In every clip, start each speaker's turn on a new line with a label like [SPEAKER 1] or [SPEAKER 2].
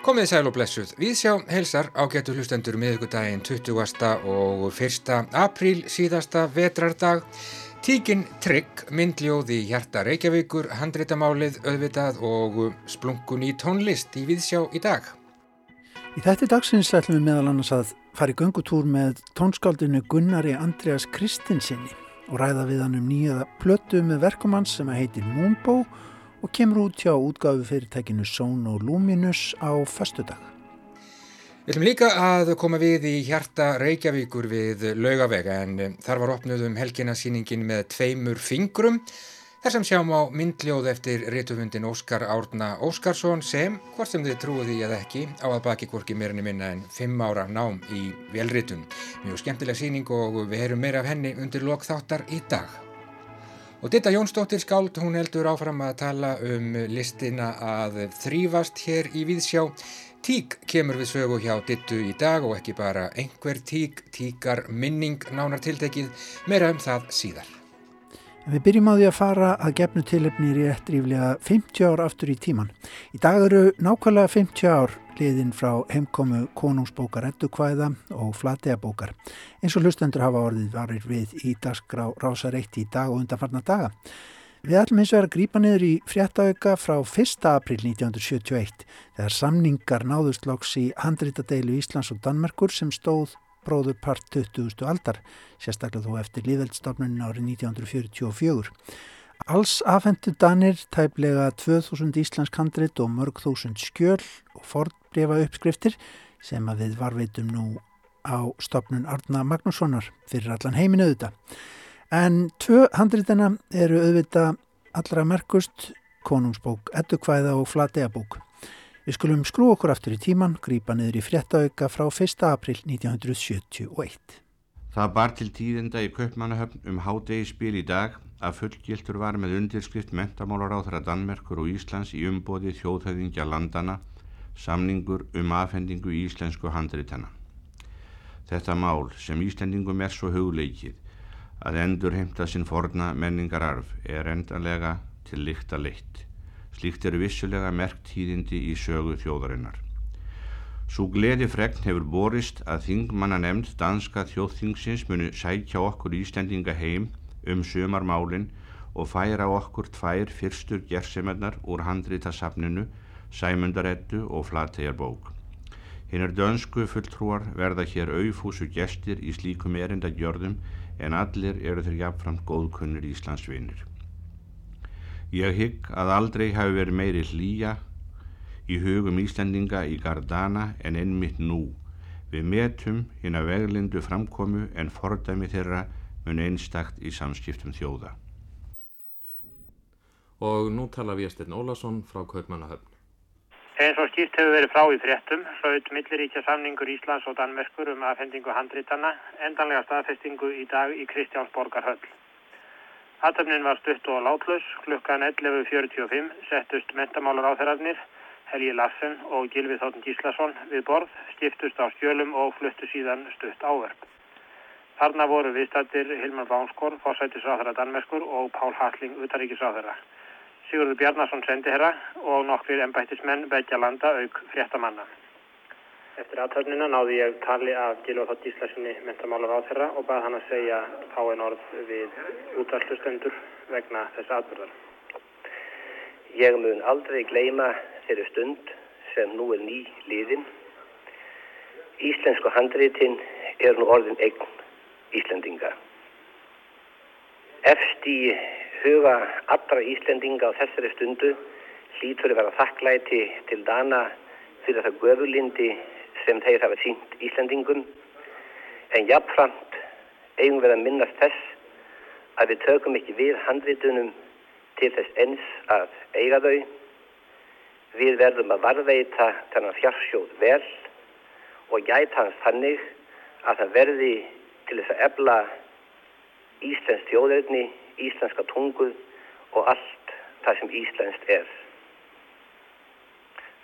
[SPEAKER 1] Komið sæl og blessuð. Við sjá helsar á getur hlustendur miðugudaginn 20. og 1. apríl síðasta vetrardag. Tíkin Trygg, myndljóð í hjarta Reykjavíkur, handreitamálið, auðvitað og splunkun í tónlist í Viðsjá í dag.
[SPEAKER 2] Í þetta dagsins ætlum við meðal annars að fara í göngutúr með tónskáldinu Gunnari Andreas Kristinsinni og ræða við hann um nýjaða plötu með verkumann sem heitir Moonbow og kemur út hjá útgáfu fyrirtækinu Sono Luminous á fastudag.
[SPEAKER 1] Við ætlum líka að koma við í hjarta Reykjavíkur við laugavega en þar var opnuð um helginasýningin með tveimur fingrum þar sem sjáum á myndljóð eftir rétufundin Óskar Árna Óskarsson sem, hvort sem þið trúið því eða ekki, á að baki hvorki meirinni minna en fimm ára nám í velritun. Mjög skemmtilega sýning og við heyrum meira af henni undir lokþáttar í dag. Og Ditta Jónsdóttir skáld, hún heldur áfram að tala um listina að þrýfast hér í Víðsjá. Tík kemur við sögu hjá Dittu í dag og ekki bara einhver tík, tíkar minning nánar tiltekið, meira um það síðar.
[SPEAKER 2] Við byrjum á því að fara að gefnu tilöfnir í eftirýflega 50 ár aftur í tíman. Í dag eru nákvæmlega 50 ár liðin frá heimkomu konungsbókar Eddukvæða og Flateabókar. Eins og hlustendur hafa orðið varir við í dagskrá rásar eitt í dag og undanfarnar daga. Við ætlum eins og að grípa niður í fréttauka frá 1. april 1971 þegar samningar náðust loks í handrítadeilu Íslands og Danmerkur sem stóð bróður part 20. aldar, sérstaklega þó eftir líðveldstofnunin árið 1944. Alls afhendu Danir tæplega 2000 íslensk handrit og mörg þúsund skjöl og fordbrefa uppskriftir sem að við varveitum nú á stopnun Arna Magnússonar fyrir allan heiminu auðvita. En tvö handritina eru auðvita allra merkust konungsbók, eddukvæða og flateabók. Við skulum skrú okkur aftur í tíman, grýpa niður í fréttauka frá 1. april 1971.
[SPEAKER 3] Það bar til tíðenda í Kaupmannahöfn um hádegispil í dag að fullgiltur var með undirskrift mentamálar á þeirra Danmerkur og Íslands í umbóði þjóðhauðingja landana samningur um afhendingu í íslensku handritana. Þetta mál sem Íslendingum er svo hugleikið að endur heimta sinn forna menningararf er endanlega til líkt að leitt. Slíkt eru vissulega merkt tíðindi í sögu þjóðarinnar. Svo gleði fregn hefur borist að þingmanna nefnd danska þjóðþingsins munu sækja okkur Íslendinga heim um sömarmálinn og færa okkur tvær fyrstur gersemennar úr handritasafninu, sæmundarettu og flategjarbók. Hinn er dönsku fulltrúar verða hér auðfúsu gestir í slíkum erindagjörðum en allir eru þeir jafnframt góðkunnir Íslandsvinir. Ég hygg að aldrei hafi verið meiri hlýja í hugum Íslandinga í Gardana en einmitt nú. Við metum hinn að veglindu framkomu en fordæmi þeirra mun einstakt í samskiptum þjóða.
[SPEAKER 4] Og nú tala Viðstinn Ólason frá Kaupmannahöfn.
[SPEAKER 5] Eins og skýrt hefur verið frá í fréttum, hlaut milliríkja samningur Íslands og Danmerkur um aðfendingu handritana, endanlega staðfestingu í dag í Kristjánsborgarhöll. Aðtöfnin var stutt og látlaus. Klukkan 11.45 settust mentamálar áþærarnir, Helgi Larsen og Gilvið Þóttun Gíslason við borð, stiftust á skjölum og fluttu síðan stutt ávörp. Þarna voru viðstættir Hilmar Bánskorn, fórsættisáþara Danmerskur og Pál Halling, utaríkisáþara. Sigurður Bjarnason sendi herra og nokkrir ennbættismenn begja landa auk fréttamanna. Eftir aðtöfnina náði ég tali af Gilva Þótt Íslasinni mentamálar á þeirra og bað hann að segja fáin orð við útvarslustendur vegna þess aðbörðar.
[SPEAKER 6] Ég mun aldrei gleima þeirri stund sem nú er ný liðin. Íslensku handritin er nú orðin eign Íslendinga. Efst í huga allra Íslendinga á þessari stundu hlýtur að vera þakklæti til Dana fyrir það göfulindi sem þeir hafa sínt Íslandingum en jafnframt eigum við að minnast þess að við tökum ekki við handritunum til þess eins að eiga þau. Við verðum að varveita þennan fjarsjóð vel og gæta hans þannig að það verði til þess að ebla Íslensk þjóðöfni, Íslenska tungu og allt það sem Íslenskt er.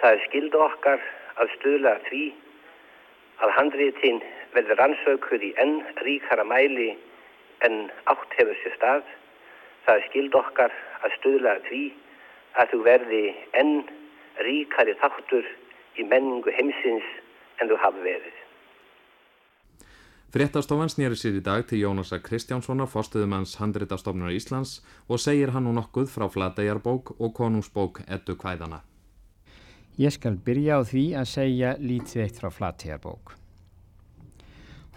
[SPEAKER 6] Það er skildu okkar að stuðla því að handritin verður rannsaukur í enn ríkara mæli en átt hefur sér stað. Það er skild okkar að stuðla því að þú verði enn ríkari þáttur í menningu heimsins en þú hafa verið.
[SPEAKER 4] Fréttastofan snýri sér í dag til Jónasa Kristjánssonar, fórstuðumanns Handritastofnunar Íslands og segir hann nú nokkuð frá Flateyjarbók og konungsbók Eddu Kvæðana.
[SPEAKER 7] Ég skal byrja á því að segja lítið eitt frá Flateyjarbók.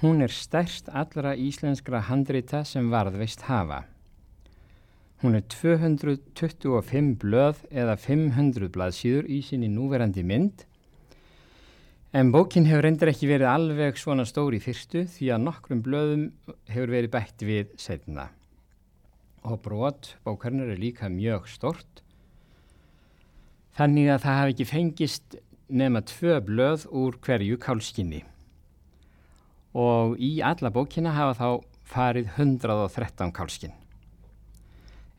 [SPEAKER 7] Hún er stærst allra íslenskra handrita sem varðveist hafa. Hún er 225 blöð eða 500 blaðsýður í sinni núverandi mynd En bókin hefur reyndir ekki verið alveg svona stóri fyrstu því að nokkrum blöðum hefur verið bætt við setna. Og brot bókarnar er líka mjög stort. Þannig að það hafi ekki fengist nema tvö blöð úr hverju kálskinni. Og í alla bókina hafa þá farið 113 kálskinn.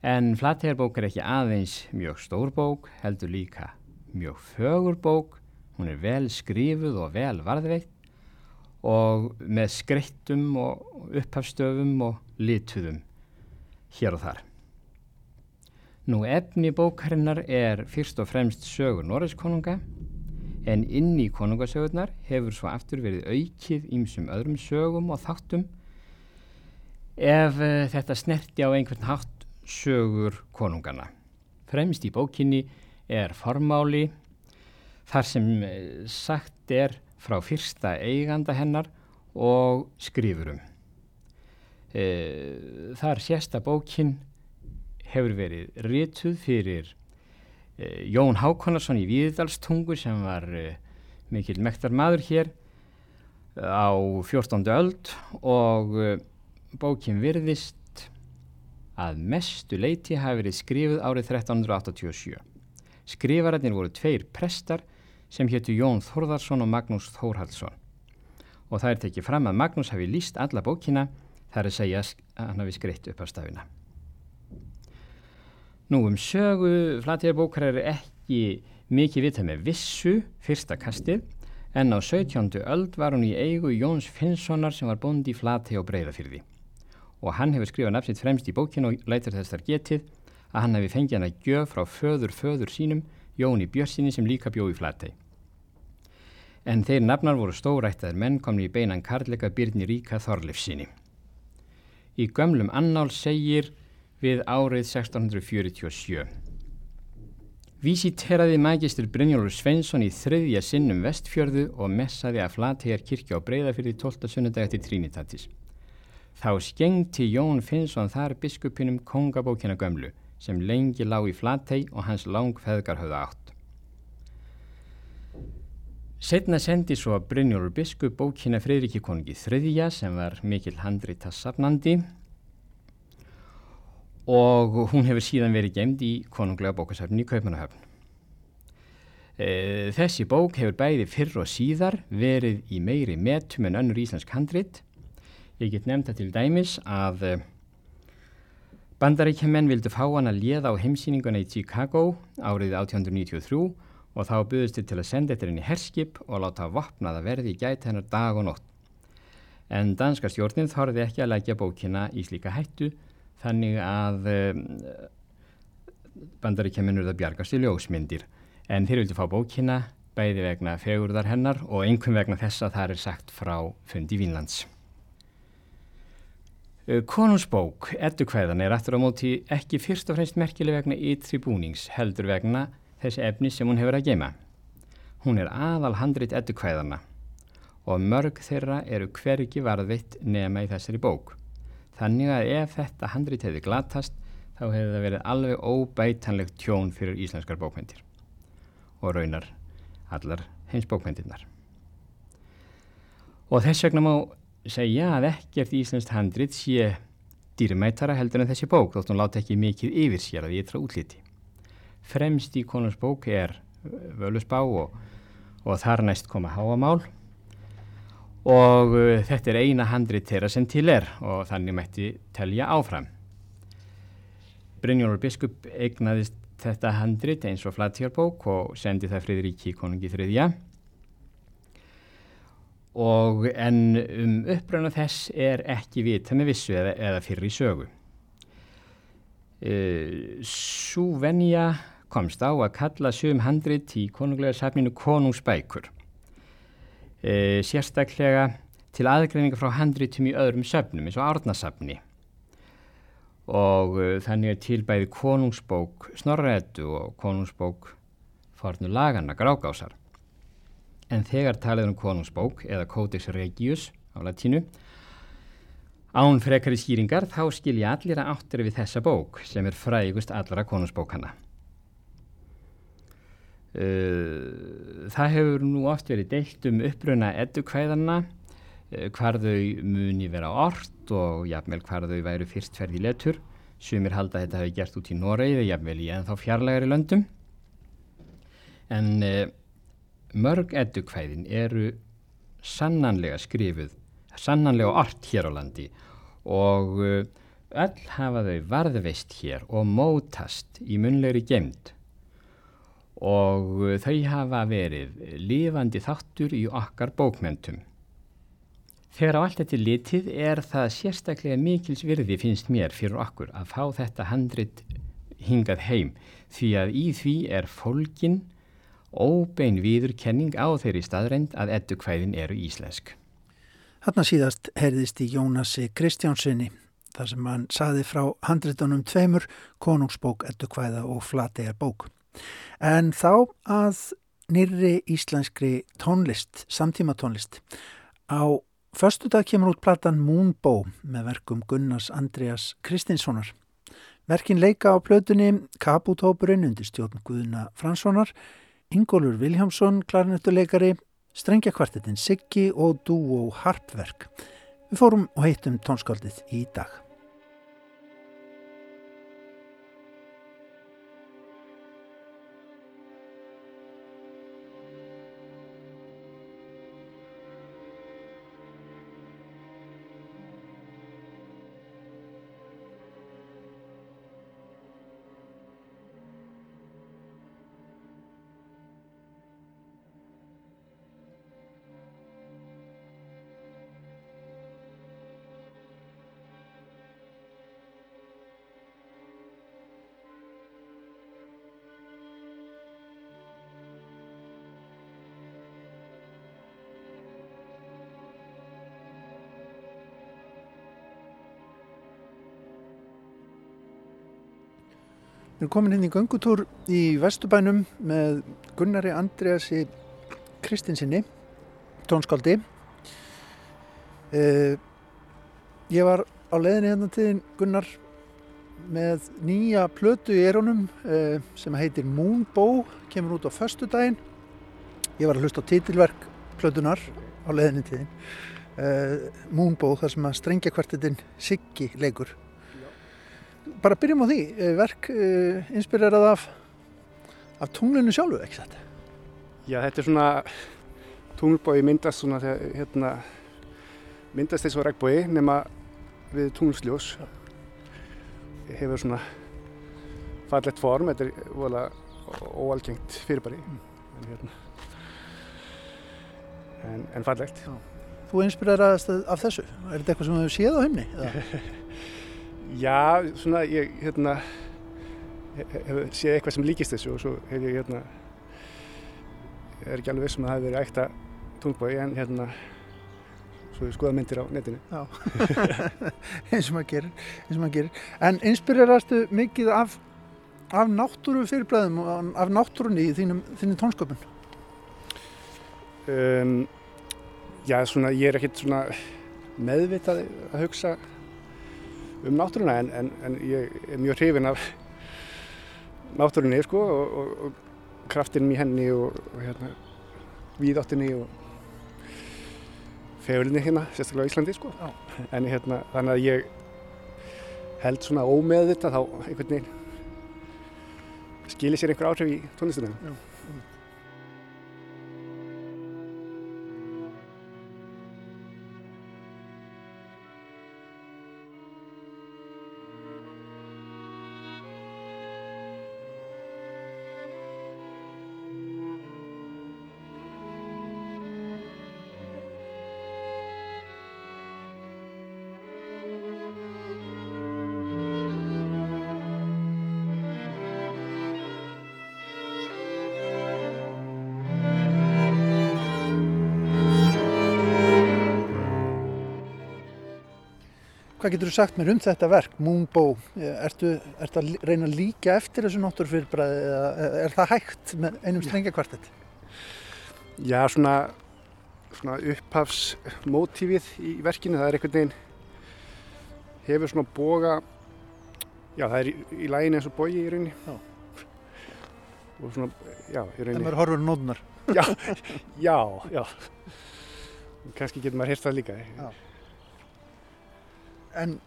[SPEAKER 7] En Flateyjarbók er ekki aðeins mjög stór bók, heldur líka mjög fögur bók Hún er vel skrifuð og vel varðveitt og með skreittum og upphafstöfum og lituðum hér og þar. Nú efni bókarinnar er fyrst og fremst sögur Norðiskonunga en inn í konungasögurnar hefur svo aftur verið aukið ímsum öðrum sögum og þáttum ef uh, þetta snerti á einhvern hátt sögur konungana. Fremst í bókinni er formáli þar sem eh, sagt er frá fyrsta eiganda hennar og skrifurum. E, þar sérsta bókin hefur verið rituð fyrir e, Jón Hákonarsson í Víðdalstungu sem var e, mikil mektar maður hér á 14. öld og bókin virðist að mestu leiti hafi verið skrifuð árið 1387. Skrifararnir voru tveir prestar sem héttu Jón Þórðarsson og Magnús Þórhaldsson. Og það er tekið fram að Magnús hafi líst alla bókina þar að segja að hann hafi skreitt upp á stafina. Nú um sögu flatjarbókar er ekki mikið vitað með vissu fyrsta kastið en á 17. öld var hún í eigu Jóns Finnssonar sem var bondi í flati og breyðafyrði. Og hann hefur skrifað nafsitt fremst í bókinu og lætur þess þar getið að hann hefði fengið hann að gjöf frá föður föður sínum Jóni Björnsinni sem líka bjóði flatei. En þeir nafnar voru stórættaðir menn komni í beinan karleika Byrni Ríka Þorleifsinni. Í gömlum annál segir við árið 1647. Vísiteraði magistur Brynjólfur Sveinsson í þriðja sinnum vestfjörðu og messaði að flategar kirkja á breyðafyrði 12. sunnudag eftir Trinitatis. Þá skengti Jón Finnsson þar biskupinum kongabókina gömlu sem lengi lág í flatei og hans langfeðgar höfðu átt. Setna sendi svo Brynjólfur Biskup bókina Freyriki konungi þriðja sem var mikil handrita safnandi og hún hefur síðan verið gemd í konunglega bókasafni í Kaupanahöfn. E, þessi bók hefur bæði fyrr og síðar verið í meiri metum en önnur íslensk handrit. Ég get nefnda til dæmis að e, bandaríkjumenn vildu fá hann að liða á heimsýninguna í Chicago árið 1893 og þá buðist þið til að senda inn í herskip og láta vopnaða verði í gæti hennar dag og nótt. En danska stjórnin þorði ekki að leggja bókina í slíka hættu þannig að um, bandaríkjaminur það bjargast í ljósmyndir. En þeir vildi fá bókina bæði vegna fegurðar hennar og einhvern vegna þess að það er sagt frá fundi Vínlands. Uh, Konungsbók, eddukvæðan, er aftur á móti ekki fyrst og fremst merkileg vegna ytri búnings, heldur vegna þessi efni sem hún hefur að geima. Hún er aðal handrit eddukvæðana og mörg þeirra eru hvergi varðvitt nema í þessari bók. Þannig að ef þetta handrit hefði glatast þá hefði það verið alveg óbætanlegt tjón fyrir íslenskar bókmyndir og raunar allar heins bókmyndirnar. Og þess vegna má segja að ekkert íslenskt handrit sé dýrmætara heldur en þessi bók þótt hún láta ekki mikið yfir sér að ytra útliti. Fremst í konums bók er völusbá og, og þar næst koma háamál. Og uh, þetta er eina handrit þeirra sem til er og þannig mætti telja áfram. Brynjónur biskup eignaðist þetta handrit eins og flattjárbók og sendi það Fridríki konungi þriðja og en um uppbröna þess er ekki vita með vissu eða, eða fyrir í sögu. Uh, Súvenja komst á að kalla sum handrit í konunglega safninu konungsbækur. E, sérstaklega til aðgreininga frá handritum í öðrum söfnum eins og árnasafni og uh, þannig er til bæði konungsbók Snorrætu og konungsbók fornu lagana grágásar. En þegar talið um konungsbók eða Codex Regius á latínu. Án frekari skýringar þá skilja allir að áttir við þessa bók sem er frægust allra konungsbókana. Uh, það hefur nú oft verið deilt um uppruna eddukvæðana Eh, hvar þau muni vera orrt og jafnvel hvar þau væru fyrstferði letur. Sumir halda að þetta hefði gert út í Noregi jafnvel í ennþá fjarlægari löndum. En eh, mörg eddukvæðin eru sannanlega skrifuð sannanlega orrt hér á landi og eh, öll hafa þau varðveist hér og mótast í munlegri gemd og eh, þau hafa verið lifandi þáttur í okkar bókmentum Þegar á allt þetta litið er það sérstaklega mikils virði finnst mér fyrir okkur að fá þetta handrit hingað heim því að í því er fólkin óbein viðurkenning á þeirri staðrænt að eddukvæðin eru íslensk.
[SPEAKER 2] Hanna síðast herðist í Jónasi Kristjánssoni þar sem hann saði frá handritunum tveimur konungsbók, eddukvæða og flategar bók. En þá að nýri íslenskri tónlist, samtíma tónlist á Förstu dag kemur út platan Moonbow með verkum Gunnars Andreas Kristinssonar. Verkin leika á plötunni Kaputópurinn undir stjórn Guðuna Franssonar, Ingólfur Viljámsson, klarinettuleikari, strengjakvartetinn Siggi og Dúo Harpverk. Við fórum og heitum tónskaldið í dag. Við erum komin inn í göngutúr í Vestubænum með Gunnari Andreasi Kristinsinni, tónskáldi. Uh, ég var á leðinni hérna til Gunnar með nýja plötu í erónum eh, sem heitir Moonbow, kemur út á förstu daginn. Ég var að hlusta á títilverk plötunar á leðinni þín. Uh, Moonbow, þar sem að strengja kvartetinn Siggi leikur bara byrjum á því, eh, verk uh, inspirerað af, af tunglinu sjálfu, ekki þetta?
[SPEAKER 8] Já, þetta er svona, tunglbói myndast svona þegar, hérna, myndast eins og regnbói nema við tunglsljós. Hefur svona fallett form, þetta er vola óalgengt fyrirbæri, mm. en, hérna, en, en fallegt. Já.
[SPEAKER 2] Þú inspireraðast af þessu, er þetta eitthvað sem þú séð á heimni?
[SPEAKER 8] Já, svona ég hérna, hef séð eitthvað sem líkist þessu og svo hef ég hérna, er ekki alveg vissum að það hefur verið ækta tungbói en hérna, svo ég skoða myndir á netinu.
[SPEAKER 2] Já, eins og maður gerir, eins og maður gerir. En inspirerastu mikið af, af náttúru fyrirblæðum og af náttúrunni í þínum, þínum tónsköpun?
[SPEAKER 8] Um, já, svona ég er ekkert svona meðvitað að hugsa um náttúruna en, en, en ég er mjög hrifin af náttúrunni sko og, og, og kraftinum í henni og, og hérna víðáttinni og fegurinni hérna, sérstaklega á Íslandi sko. Já. en hérna þannig að ég held svona ómeðvita þá einhvern veginn skilir sér einhver áhrif í tónlistunum
[SPEAKER 2] Hvað getur þú sagt mér um þetta verk, Moonbow? Ertu, ertu að reyna að líka eftir þessu náttúrufyrirbræði eða er það hægt með einum strengjakvartett?
[SPEAKER 8] Já, svona, svona upphafsmótífið í verkinu, það er einhvern veginn, hefur svona boga, já það er í, í lægin eins og bogi í rauninni. Já. Og svona, já, í rauninni.
[SPEAKER 2] Það er horfur nódunar.
[SPEAKER 8] Já, já, já. Kanski getur maður hýrt það líka. Já
[SPEAKER 2] en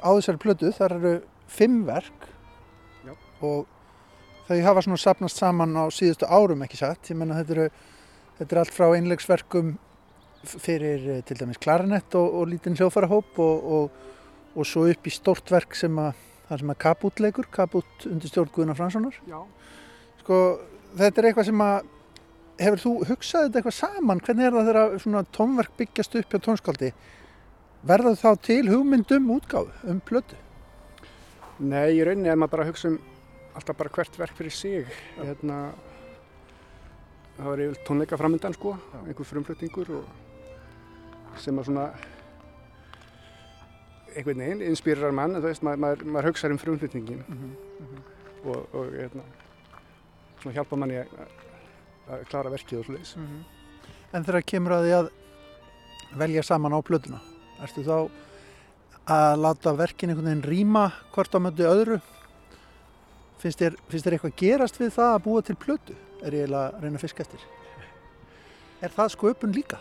[SPEAKER 2] á þessari plödu þar eru fimm verk.
[SPEAKER 8] Já.
[SPEAKER 2] og þau hafa svona sapnast saman á síðustu árum ekki satt, ég menna þetta eru þetta er allt frá einlegsverkum fyrir eh, til dæmis klarinett og, og lítinn hljófarahóp og, og, og svo upp í stórt verk sem að það sem að Kaput leikur, Kaput undir stjórn Guðuna Franssonar. Sko þetta er eitthvað sem að hefur þú hugsað þetta eitthvað saman? Hvernig er það þegar svona tónverk byggjast upp hjá tónskáldi verða þá til hugmyndum útgáðu um plötu?
[SPEAKER 8] Nei, í rauninni er maður bara að hugsa um alltaf bara hvert verk fyrir sig hérna, það var yfir tónleika framöndan sko, einhver frumflutningur sem að svona einhvern veginn inspýrar mann, þú veist, maður, maður, maður hugsaður um frumflutningin mm -hmm, mm -hmm. og, og hérna, svona hjálpa manni að, að klara verkið og slúðis mm -hmm.
[SPEAKER 2] En þegar kemur að því að velja saman á plötuna Erstu þá að láta verkin einhvern veginn rýma hvort á mötu öðru? Finnst þér, finnst þér eitthvað gerast við það að búa til plötu? Er ég að reyna að fiska eftir? Er það sköpun líka?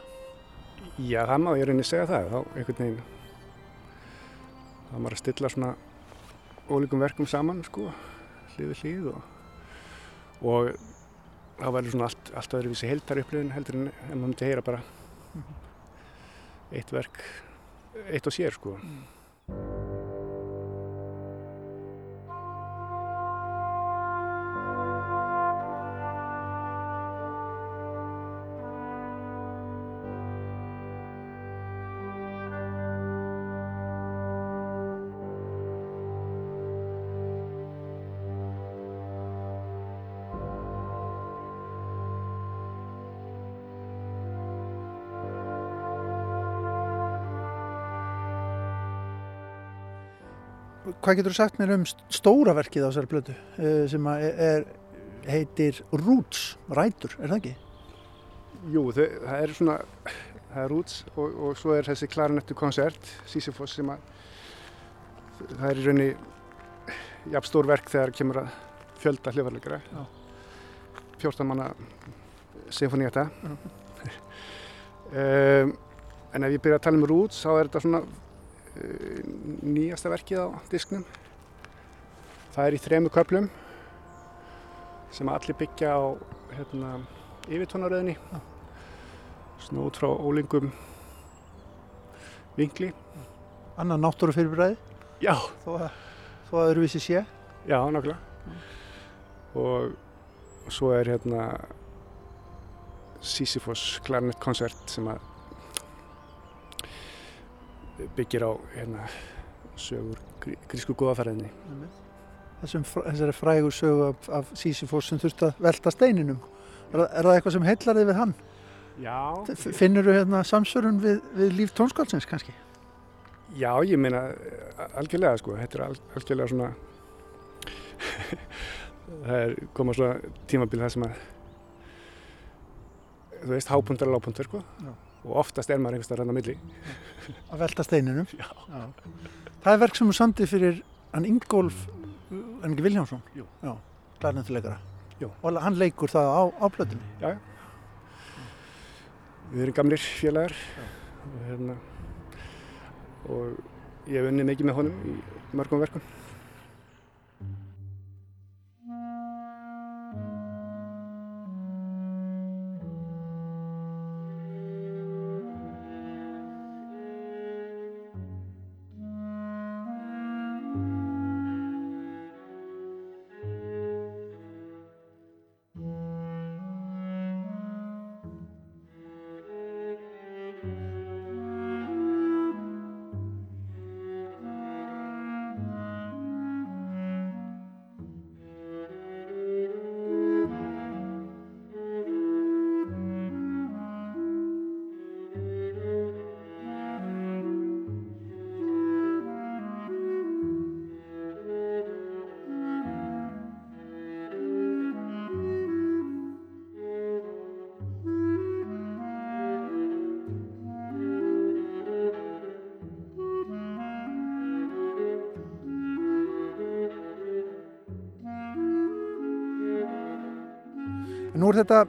[SPEAKER 8] Já, það má ég reyna að segja það. Þá einhvern veginn þá maður að stilla svona ólíkum verkum saman sko, hlið við hlið og, og þá verður svona allt, allt öðruvísi heldar upplifin heldur en maður myndi heyra bara mhm. eitt verk eitt og sér sko.
[SPEAKER 2] Hvað getur þú sagt mér um stóra verkið á þessari blötu eh, sem er, heitir Roots, rætur, er það ekki?
[SPEAKER 8] Jú, það, það er svona, það er Roots og, og svo er þessi klarinettu koncert, Sisyphos, sem að það er í raunni jafn stór verk þegar kemur að fjölda hljóðarleikara. 14 manna. Uh -huh. um, en ef ég byrja að tala um Roots, þá er þetta svona nýjasta verkið á disknum. Það er í þremu köplum sem allir byggja á hérna, yfirtónaröðinni svona út frá ólingum vingli.
[SPEAKER 2] Anna náttúru fyrirbræði?
[SPEAKER 8] Já.
[SPEAKER 2] Þó að það eru vissi sé?
[SPEAKER 8] Já, nákvæmlega. Og svo er hérna Sisyphos Clarinet Concert sem að byggir á hérna, sögur grí, grísku góðafæriðinni.
[SPEAKER 2] Þessari frægur sögu af, af Sísifós sem þurft að velta steininum. Er, er það eitthvað sem heillar þið við hann?
[SPEAKER 8] Já.
[SPEAKER 2] Finnur þú hérna, samsörun við, við líf tónskálsins kannski?
[SPEAKER 8] Já, ég meina algjörlega sko. Þetta er al, algjörlega svona það er komað svona tímabil það sem að þú veist, hápuntar og lápuntar sko. Já og oftast er maður einhverstað rann á milli.
[SPEAKER 2] Að velta steininum?
[SPEAKER 8] Já. Já.
[SPEAKER 2] Það er verk sem er sandið fyrir hann Ingólf, en ekki Viljánsson?
[SPEAKER 8] Jú.
[SPEAKER 2] Já, klarnönduleikara.
[SPEAKER 8] Jú.
[SPEAKER 2] Og hann leikur það á, á plötunni?
[SPEAKER 8] Já, já. Við erum gamlir félagar og, hérna, og ég hef unnið mikið með honum í mörgum verkum.
[SPEAKER 2] Nú er þetta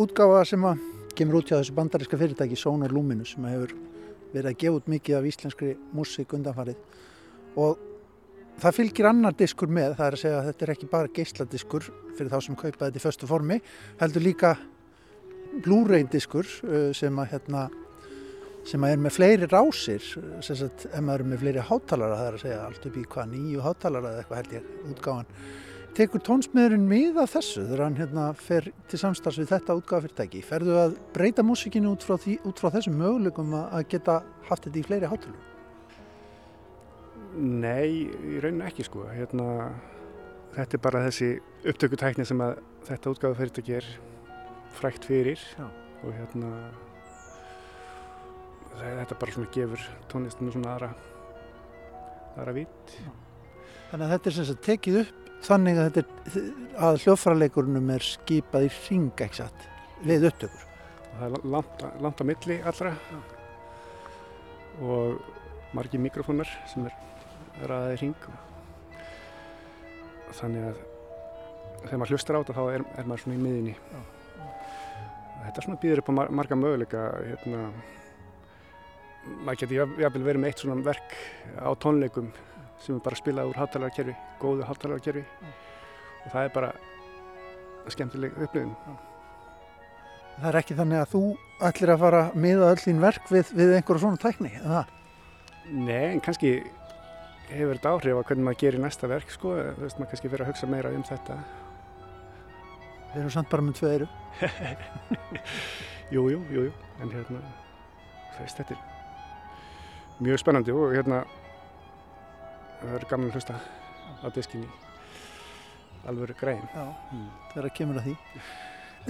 [SPEAKER 2] útgáfa sem að kemur út hjá þessu bandariska fyrirtæki Sonar Luminous sem hefur verið að gefa út mikið af íslenskri músík undanfarið. Og það fylgir annar diskur með, það er að segja að þetta er ekki bara geysladiskur fyrir þá sem kaupa þetta í föstu formi, heldur líka Blu-ray diskur uh, sem að hérna sem að er með fleiri rásir sem að er með fleiri hátalara það er að segja allt upp í hvað nýju hátalara eða eitthvað held ég útgáðan tekur tónsmiðurinn miða þessu þegar hann hérna fer til samstags við þetta útgáðafyrirtæki ferðu að breyta músikinu út frá, því, út frá þessum möguleikum að geta haft þetta í fleiri hátalum?
[SPEAKER 8] Nei, í rauninu ekki sko hérna, þetta er bara þessi upptökutækni sem að þetta útgáðafyrirtæki er frækt fyrir Já. og hérna þetta bara svona gefur tónlistinu svona aðra aðra vít
[SPEAKER 2] Þannig að þetta er sem sagt tekið upp þannig að, að hljóðfærarleikurunum er skipað í ring eksat við upptökur.
[SPEAKER 8] Og það er langt, langt á milli allra. Og margi mikrofónar sem er ræðið í ring þannig að þegar maður hlustar á þetta þá er, er maður svona í miðinni Já. Þetta svona býður upp á marga möguleika hérna, maður getur jáfnvel verið með eitt svona verk á tónleikum sem er bara spilað úr hátalarkerfi, góðu hátalarkerfi mm. og það er bara skemmtileg upplifin
[SPEAKER 2] Það er ekki þannig að þú ætlir að fara með öll þín verk við, við einhverju svona tækni, eða?
[SPEAKER 8] Nei, en kannski hefur þetta áhrif á hvernig maður gerir næsta verk sko, þú veist maður kannski fyrir að hugsa meira um þetta
[SPEAKER 2] Við erum samt bara með tvö eiru.
[SPEAKER 8] jú, jú, jú, jú, en hérna, þess, þetta er mjög spennandi og hérna, það verður gaman að hlusta á diskinni alveg græn.
[SPEAKER 2] Mm. það er að kemur að því.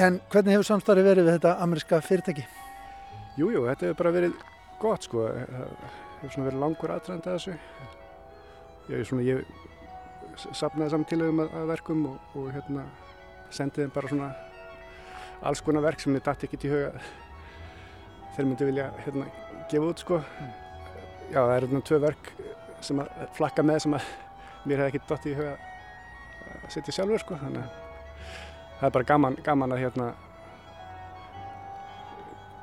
[SPEAKER 2] En hvernig hefur samstarfi verið við þetta ameríska fyrirtæki?
[SPEAKER 8] Jú, jú, þetta hefur bara verið gott sko, það hefur svona verið langur aðtræðandi að þessu. Ég, svona, ég sapnaði samtílaðum að, að verkum og, og hérna, sendið þeim bara svona alls konar verk sem þið dætti ekkert í huga þeir myndi vilja hérna gefa út sko mm. já það eru svona tvö verk sem að flakka með sem að mér hef ekkert dætti í huga að setja sjálfur sko. Þannig að það er bara gaman, gaman að hérna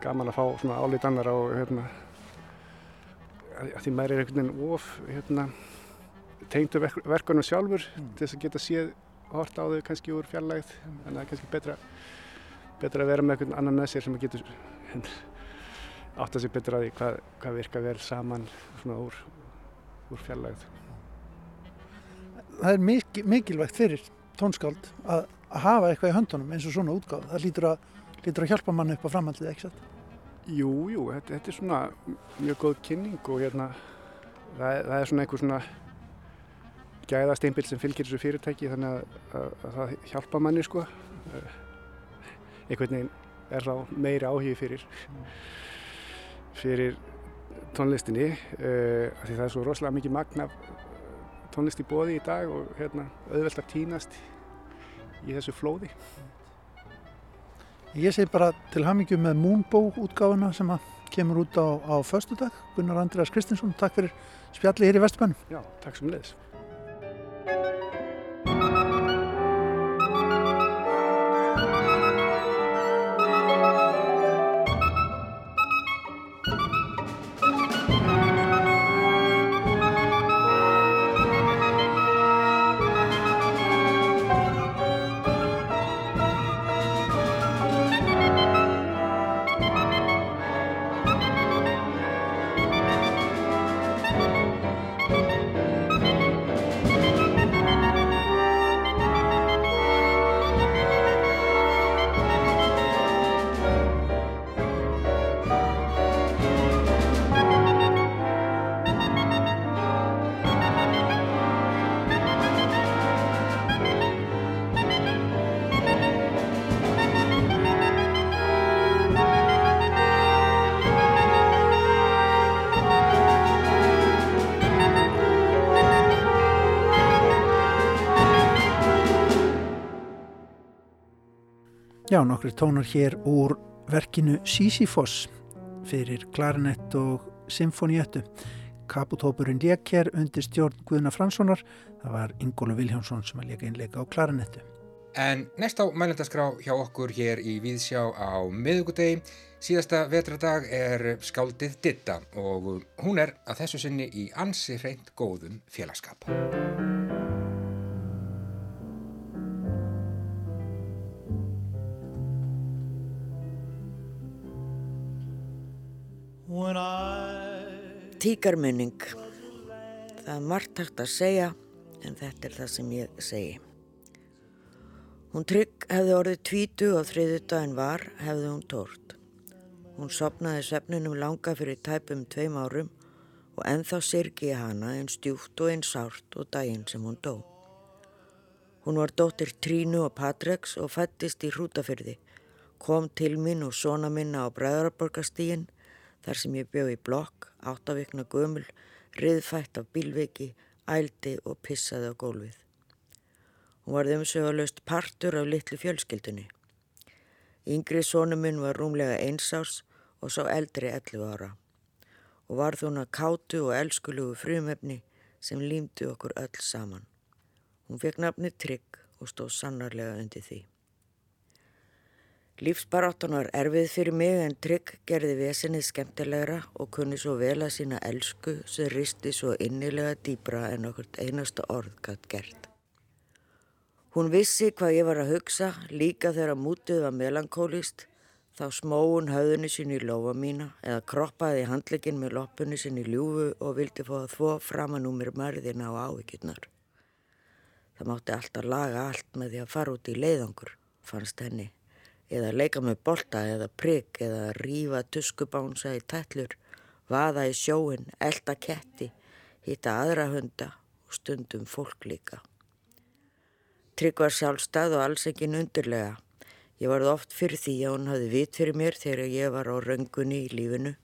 [SPEAKER 8] gaman að fá svona álít annar á hérna að því maður er einhvern veginn of hérna tegndu verk, verkunum sjálfur mm. til þess að geta séð hort á þau kannski úr fjarlægð. En það er kannski betra, betra að vera með einhvern annan með sér sem að getur átt að sé betra að því hvað, hvað virka vel saman svona úr, úr fjarlægð.
[SPEAKER 2] Það er mikil, mikilvægt fyrir tónskáld að, að hafa eitthvað í höndunum eins og svona útgáð. Það lítur að, lítur að hjálpa mann upp á framhaldið, ekki satt?
[SPEAKER 8] Jú, jú, þetta, þetta er svona mjög góð kynning og hérna það, það er svona einhver svona gæðasteinbill sem fylgir þessu fyrirtæki þannig að, að, að það hjálpa manni sko eh, einhvern veginn er þá meiri áhigi fyrir fyrir tónlistinni uh, því það er svo rosalega mikið magna tónlist í bóði í dag og hérna auðvelt að týnast í þessu flóði.
[SPEAKER 2] Ég segi bara til hamingjum með Moonbow útgáfuna sem kemur út á, á förstu dag Gunnar Andreas Kristinsson, takk fyrir spjalli hér í Vesturbann
[SPEAKER 8] Já, takk sem leðis
[SPEAKER 2] Já, nokkri tónar hér úr verkinu Sisyphos fyrir klarinett og symfóniettu. Kaputópurinn lék hér undir stjórn Guðna Franssonar. Það var Ingólu Viljánsson sem að léka innleika á klarinettu.
[SPEAKER 1] En næst á mælendaskrá hjá okkur hér í Víðsjá á miðugudegi síðasta vetradag er skáldið Ditta og hún er að þessu sinni í ansi hreint góðum félagskap.
[SPEAKER 9] Tíkarmunning Það er margt hægt að segja en þetta er það sem ég segi Hún trygg hefði orðið tvítu og þriðu daginn var hefði hún tórt. Hún sopnaði svefnunum langa fyrir tæpum tveim árum og enþá sirki hana en stjúft og einn sárt og daginn sem hún dó. Hún var dóttir Trínu og Patreks og fættist í hrútafyrði, kom til mín og sona minna á Bræðarborgastígin þar sem ég bjöð í blokk, áttavikna gömul, riðfætt af bílviki, ældi og pissaði á gólfið. Hún var umsögulegst partur af litlu fjölskyldunni. Yngri sónu minn var rúmlega einsás og sá eldri 11 ára og var þúna kátu og elskulugu frumefni sem límdu okkur öll saman. Hún fekk nafni Trygg og stóð sannarlega undir því. Lífsbaráttan var erfið fyrir mig en Trygg gerði vesenið skemmtilegra og kunni svo vel að sína elsku sem risti svo innilega dýbra en okkur einasta orð gætt gert. Hún vissi hvað ég var að hugsa líka þegar mútið var melankólist þá smóun höfðunni sín í lofa mína eða kroppaði handlegin með loppunni sín í ljúfu og vildi að þvó framann úr mér mörðina á ávíkjurnar. Það mátti alltaf laga allt með því að fara út í leiðangur, fannst henni, eða leika með bolta eða prigg eða rífa tuskubánsa í tællur, vaða í sjóin, elda ketti, hitta aðra hunda og stundum fólk líka. Trygg var sjálfstað og alls ekki nundurlega. Ég varð oft fyrir því að hún hafði vit fyrir mér þegar ég var á röngunni í lífinu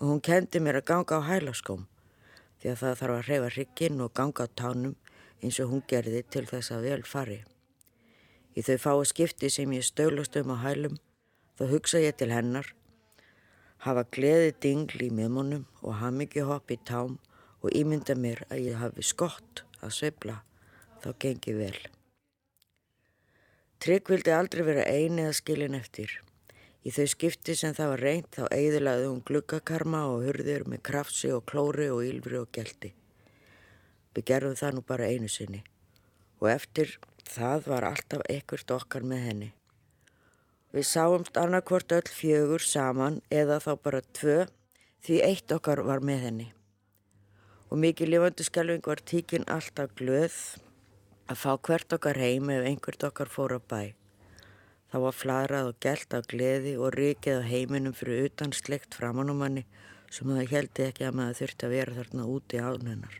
[SPEAKER 9] og hún kendi mér að ganga á hælaskóm því að það þarf að hreyfa hrygginn og ganga á tánum eins og hún gerði til þess að vel fari. Í þau fái skipti sem ég stöglast um á hælum þá hugsa ég til hennar, hafa gleði dingl í miðmónum og hafa mikið hopp í tám og ímynda mér að ég hafi skott að sveibla, þá gengi vel. Trygg vildi aldrei vera eini eða skilin eftir. Í þau skipti sem það var reynt þá eigðilaði hún gluggakarma og hurðir með kraftsi og klóri og ylfri og gelti. Við gerðum það nú bara einu sinni og eftir það var alltaf ekkert okkar með henni. Við sáumst annarkvort öll fjögur saman eða þá bara tvö því eitt okkar var með henni. Og mikið lifandi skelving var tíkin alltaf glöð að fá hvert okkar heim ef einhvert okkar fór á bæ. Það var fladrað og gælt af gleði og rikið á heiminum fyrir utan sleikt framann um manni sem það heldi ekki að maður þurfti að vera þarna úti ánennar.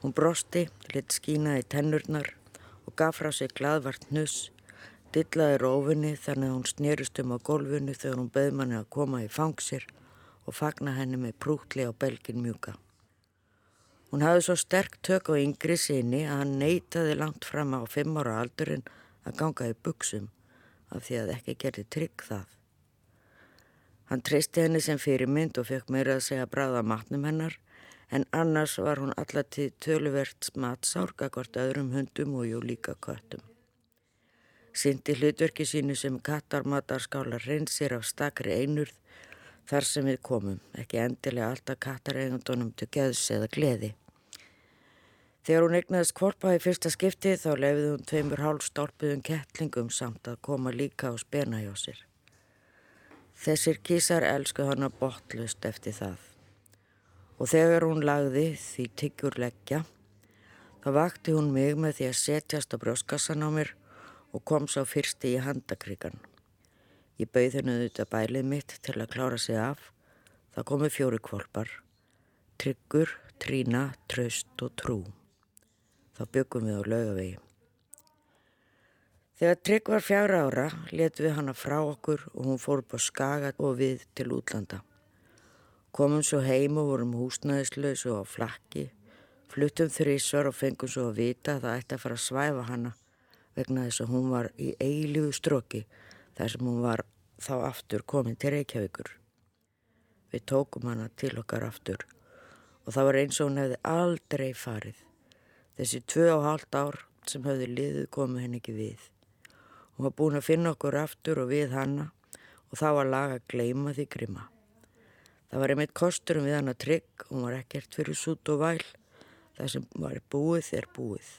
[SPEAKER 9] Hún brosti, lit skínaði tennurnar og gaf frá sig gladvart nuss, dillaði rófinni þannig að hún snerust um á gólfinu þegar hún beð manni að koma í fangsir og fagna henni með prúkli á belgin mjúka. Hún hafði svo sterk tök á yngri sinni að hann neytaði langt fram á fimm ára aldurinn að ganga í buksum af því að ekki gerði trygg það. Hann treysti henni sem fyrirmynd og fekk meira að segja bráða matnum hennar en annars var hún allatið töluvert smatsárga hvort öðrum hundum og jú líka köttum. Sindi hlutverki sínu sem kattarmatarskálar reynsir af stakri einurð þar sem við komum, ekki endilega alltaf kattareigundunum til geðs eða gleði. Þegar hún egnaðist kvorpa í fyrsta skipti þá lefði hún tveimur hálfstálpuðum kettlingum samt að koma líka á spena hjá sér. Þessir kísar elsku hana botlust eftir það. Og þegar hún lagði því tiggjur leggja, þá vakti hún mig með því að setjast á brjóskassan á mér og kom sá fyrsti í handakrigan. Ég bauð hennu auðvitað bælið mitt til að klára sig af. Það komi fjóri kvolpar. Tryggur, trína, tröst og trú þá byggum við á laugavegi. Þegar Trygg var fjara ára letum við hana frá okkur og hún fór upp á skaga og við til útlanda. Komum svo heim og vorum húsnæðislaus og á flakki, fluttum þrísvar og fengum svo að vita að það ætti að fara að svæfa hana vegna þess að hún var í eilífu stróki þar sem hún var þá aftur komin til Reykjavíkur. Við tókum hana til okkar aftur og það var eins og hún hefði aldrei farið. Þessi tvö og hálft ár sem höfðu liðið komu henni ekki við. Hún var búin að finna okkur aftur og við hanna og þá var lag að gleima því grima. Það var einmitt kosturum við hann að trygg, hún var ekkert fyrir sút og væl, það sem var búið er búið.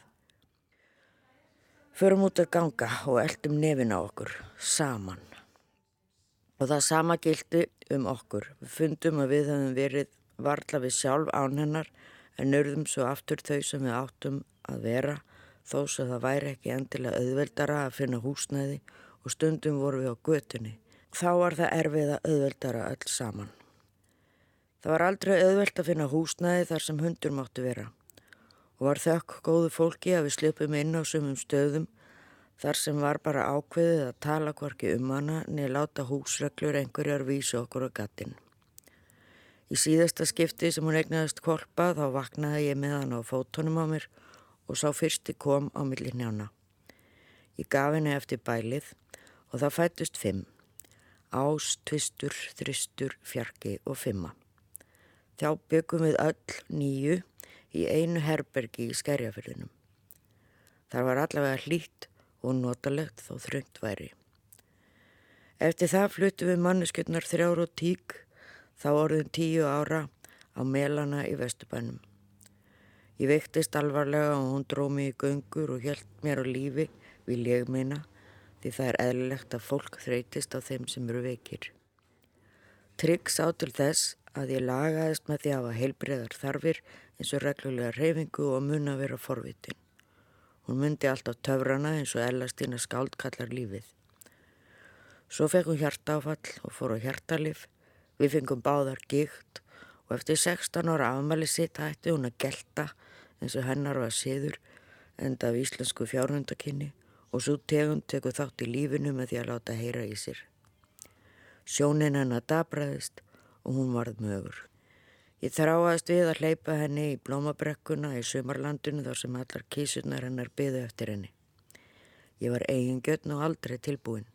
[SPEAKER 9] Förum út að ganga og eldum nefin á okkur, saman. Og það sama gildi um okkur. Við fundum að við höfum verið varla við sjálf án hennar en nörðum svo aftur þau sem við áttum að vera þó svo það væri ekki endilega auðveldara að finna húsnæði og stundum voru við á götunni. Þá var það erfið að auðveldara öll saman. Það var aldrei auðveld að finna húsnæði þar sem hundur máttu vera og var þökk góðu fólki að við slupum inn á sumum stöðum þar sem var bara ákveðið að tala hvorki um hana niður láta húsreglur einhverjar vísu okkur á gattin. Í síðasta skipti sem hún egnaðist kolpa þá vaknaði ég með hann á fótonum á mér og sá fyrsti kom á milli njána. Ég gaf henni eftir bælið og það fættust fimm. Ás, tvistur, þristur, fjarki og fimma. Þá byggum við öll nýju í einu herbergi í skerjafyrðinum. Þar var allavega hlýtt og notalegt þó þröngt væri. Eftir það fluttu við manneskjötnar þrjáru og tík þá orðum tíu ára á melana í Vesturbænum. Ég veiktist alvarlega og hún dróð mig í göngur og hjælt mér á lífi, vil ég meina, því það er eðlilegt að fólk þreytist á þeim sem eru veikir. Trygg sá til þess að ég lagaðist með því að hafa heilbreyðar þarfir eins og reglulega reyfingu og mun að vera forvitin. Hún myndi alltaf töfrana eins og ellastina skáld kallar lífið. Svo fekk hún hjartáfall og fór á hjartalif, við fengum báðar gikt og eftir 16 ára afmæli sitt hætti hún að gelta eins og hennar var siður enda af íslensku fjárhundakinni og svo tegund teku þátt í lífinu með því að láta heyra í sér. Sjónin hennar dabraðist og hún varð mögur. Ég þráaðist við að hleypa henni í blómabrekkuna í sumarlandinu þar sem allar kísunar hennar byðu eftir henni. Ég var eigingjötn og aldrei tilbúin.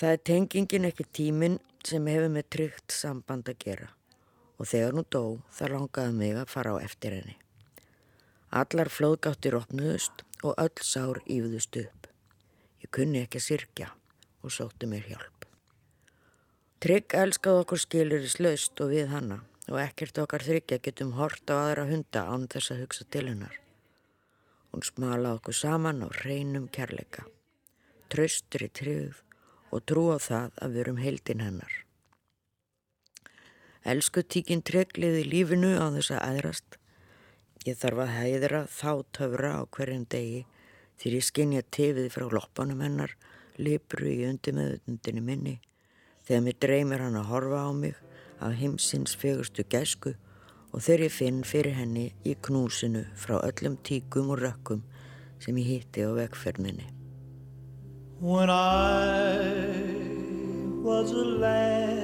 [SPEAKER 9] Það er tengingin ekki tímin sem hefur með tryggt samband að gera og þegar hún dó það langaði mig að fara á eftir henni. Allar flóðgáttir opnuðust og öll sár ífðust upp. Ég kunni ekki sirkja og sótti mér hjálp. Trygg elskaði okkur skilir í slaust og við hanna og ekkert okkar þryggja getum hort á aðra hunda án þess að hugsa til hennar. Hún smala okkur saman á reynum kærleika, traustur í tryggð og trú á það að við erum heildin hennar. Elsku tíkin tryggliði lífinu á þess að aðrast. Ég þarf að hæðra þá töfra á hverjum degi þegar ég skinja tifið frá loppanum hennar, lipru í undir meðutundinu minni þegar mér dreymir hann að horfa á mig af heimsins fegustu gæsku og þegar ég finn fyrir henni í knúsinu frá öllum tíkum og rökkum sem ég hitti á vegferminni. When I was a lad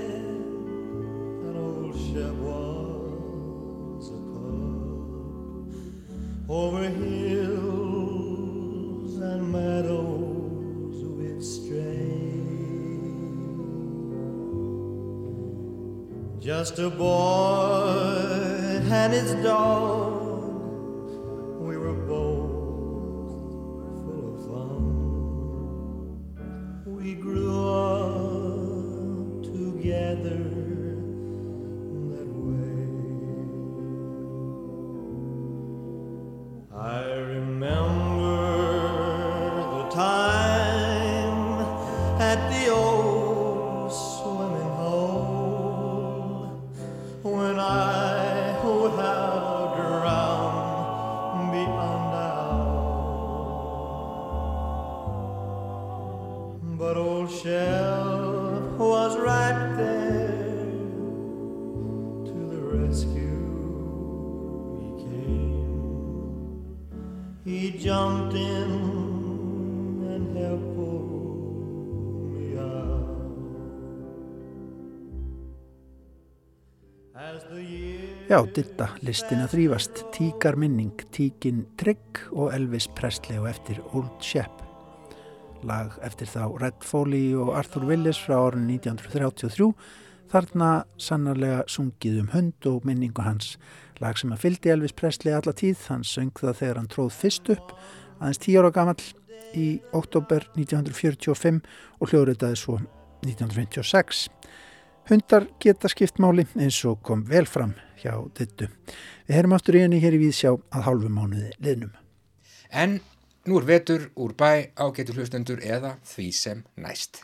[SPEAKER 9] an old chef was a cub over hills and meadows Just a boy and his dog, jumped in and helped pull me out. Já, ditta, listin að þrýfast, tíkar minning, tíkin Trygg og Elvis Presley og eftir Old Shep. Lag eftir þá Red Foley og Arthur Willis frá árun 1933
[SPEAKER 2] þarna sannarlega sungið um hund og minningu hans. Lag sem að fyldi Elvis Presley alla tíð, hann söng það þegar hann tróð fyrst upp, aðeins tíu ára gammal í oktober 1945 og hljóðritaði svo 1956. Hundar geta skipt máli eins og kom vel fram hjá dittu. Við herum aftur í henni hér í Víðsjá að hálfu mánuði liðnum.
[SPEAKER 1] En nú er vetur úr bæ ágetur hlustendur eða því sem næst.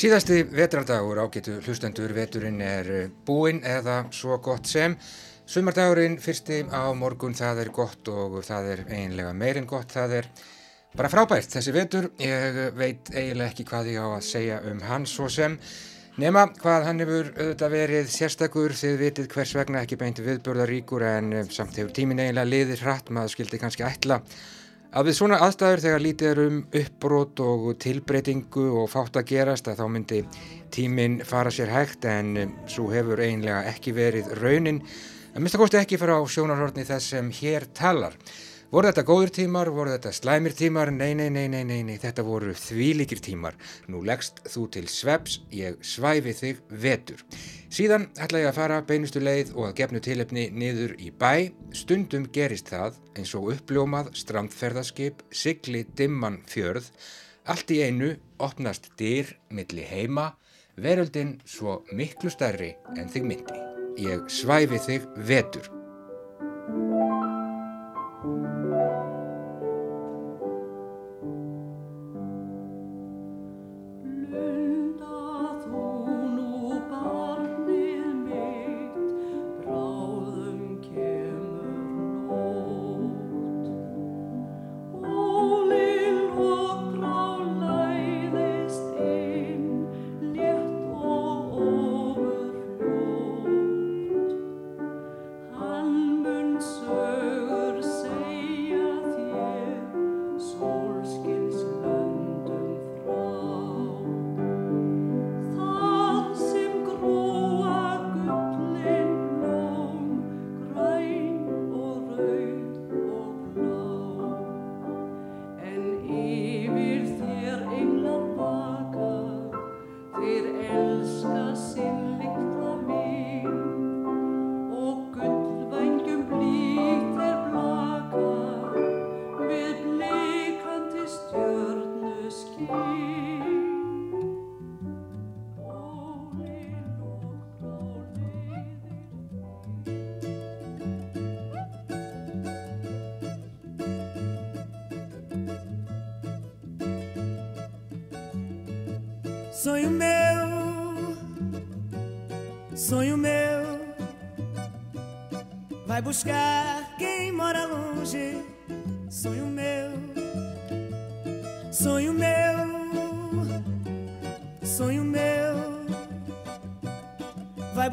[SPEAKER 1] Síðasti vetrardagur ágetu hlustendur veturinn er eh, búinn eða svo gott sem. Sumardagurinn fyrsti á morgun það er gott og það er eiginlega meirinn gott. Það er bara frábært þessi vetur. Ég veit eiginlega ekki hvað ég á að segja um hann svo sem. Nema hvað hann hefur auðvitað verið sérstakur þið vitið hvers vegna ekki beint viðbörðaríkur en eh, samt hefur tímin eiginlega liðir hratt maður skildi kannski ætla Að við svona aðstæður þegar lítið er um uppbrót og tilbreytingu og fátt að gerast að þá myndi tíminn fara sér hægt en um, svo hefur eiginlega ekki verið raunin. Það mista kosti ekki fara á sjónarhortni þess sem hér talar. Voru þetta góður tímar, voru þetta slæmir tímar? Nei, nei, nei, nei, nei, nei, þetta voru þvílikir tímar. Nú leggst þú til sveps, ég svæfi þig vetur. Síðan ætla ég að fara beinustu leið og að gefnu tilefni niður í bæ. Stundum gerist það eins og uppljómað strandferðaskip, sigli dimman fjörð. Allt í einu opnast dyr milli heima, veröldin svo miklu stærri en þig myndi. Ég svæfi þig vetur.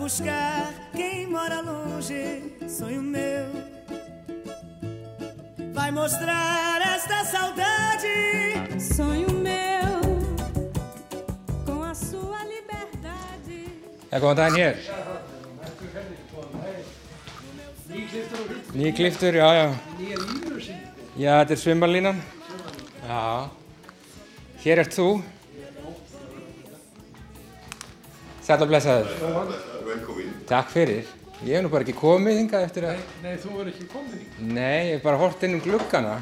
[SPEAKER 10] Buscar quem mora longe. Sonho meu, vai mostrar esta saudade. Sonho
[SPEAKER 1] Já, góðan daginn hér. Nýkliftur, já, já. Já, þetta er svimmarlínan. Já. Hér ert þú. Sæl og blessaður.
[SPEAKER 11] Velkomin.
[SPEAKER 1] Takk fyrir. Ég hef nú bara ekki komið hingað eftir að...
[SPEAKER 11] Nei, þú er ekki komið hingað.
[SPEAKER 1] Nei, ég hef bara hort inn um glukkana.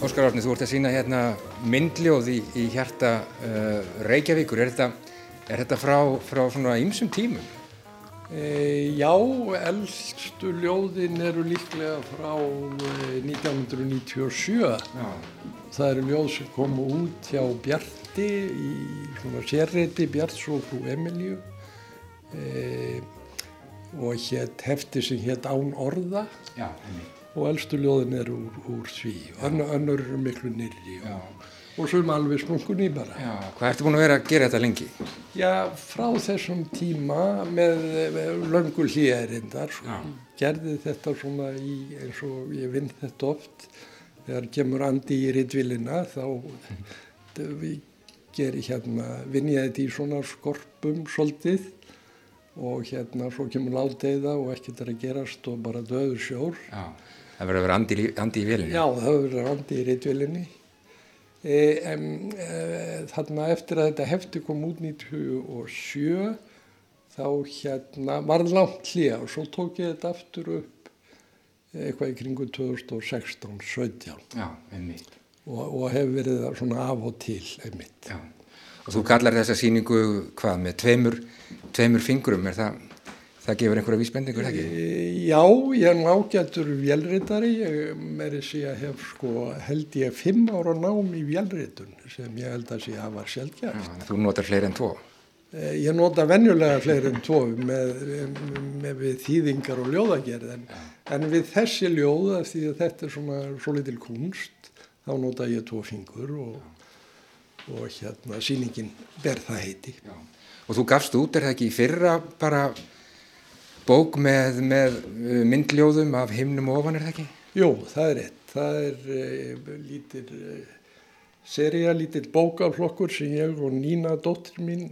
[SPEAKER 1] Óskar Árni, þú ert að sína hérna myndljóð í, í hjarta uh, Reykjavíkur. Er þetta Er þetta frá, frá svona ýmsum tímum?
[SPEAKER 12] E, já, eldstu ljóðin eru líklega frá e, 1997. Já. Það eru ljóð sem komu út hjá Bjarti í svona sérreiti Bjarts og frú Emilju e, og hétt hefti sem hétt Án orða
[SPEAKER 1] Já,
[SPEAKER 12] og eldstu ljóðin eru úr, úr því. Önnur, önnur eru miklu nýrri og, og svo erum alveg sprungun í bara.
[SPEAKER 1] Já, hvað ertu búin að vera að gera þetta lengi?
[SPEAKER 12] Já, frá þessum tíma með, með löngu hlýjarindar gerði þetta svona í, eins og ég vinn þetta oft þegar kemur andi í rittvilina þá geri hérna, vinn ég þetta í svona skorpum svolítið og hérna svo kemur láteiða og ekkert er að gerast og bara döður sjór.
[SPEAKER 1] Já, það verður að vera andi, andi í vilinni.
[SPEAKER 12] Já, það verður að vera andi í rittvilinni. E, e, þarna eftir að þetta hefti kom út 97 þá hérna var langt hlýja og svo tók ég þetta aftur upp eitthvað í kringu 2016-17
[SPEAKER 1] einmitt.
[SPEAKER 12] Og, og hefur verið það svona af og til einmitt.
[SPEAKER 1] Já. og þú kallar þessa síningu hvað með tveimur, tveimur fingrum er það, það gefur einhverja vísbendingur ekki?
[SPEAKER 12] E, já, ég er nágættur vélritari, ég meiri sé að hef sko held ég fimm ára nám í vélritun sem ég held að sé að var sjálfgjast
[SPEAKER 1] Þú notar fleiri en tvo?
[SPEAKER 12] Ég nota venjulega fleiri en tvo með, með þýðingar og ljóðagerð en, en við þessi ljóða því að þetta er svona svo litil kunst þá nota ég tvo fingur og, og hérna síningin ber það heiti.
[SPEAKER 1] Já. Og þú gafst út, er það ekki í fyrra bara bók með, með uh, myndljóðum af himnum ofan, er það ekki?
[SPEAKER 12] Jú, það er rétt. Það er uh, lítil uh, seria, lítil bókaflokkur sem ég og Nína, dóttir mín,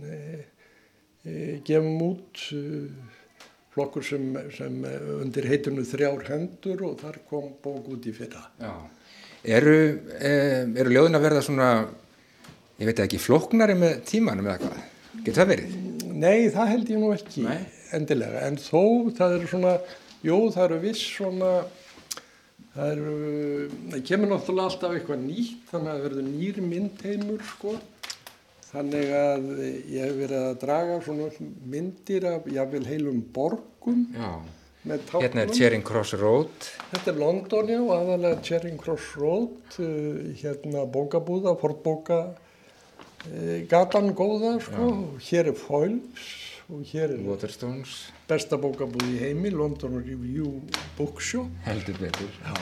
[SPEAKER 12] gefum út. Flokkur sem, sem undir heitinu þrjár hendur og þar kom bók út í fyrra.
[SPEAKER 1] Já. Eru, eru ljóðin að verða svona, ég veit ekki, floknari með tímanum eða hvað? Getur það verið?
[SPEAKER 12] Nei, það held ég nú ekki
[SPEAKER 1] Nei.
[SPEAKER 12] Endilega, en þó það eru svona, jú það eru viss svona, það eru, það kemur náttúrulega alltaf eitthvað nýtt, þannig að það verður nýr myndheimur sko, þannig að ég hef verið að draga svona myndir af, jáfnvel heilum borgum.
[SPEAKER 1] Já. Hérna er Charing Cross Road.
[SPEAKER 12] Þetta er London, já, aðalega Charing Cross Road, hérna bókabúða, fortbóka, gatan góða, sko, og hér er Foyles og hér er
[SPEAKER 1] Waterstones.
[SPEAKER 12] besta bókabúð í heimi, London Review Bookshop.
[SPEAKER 1] Heldur betur. Já.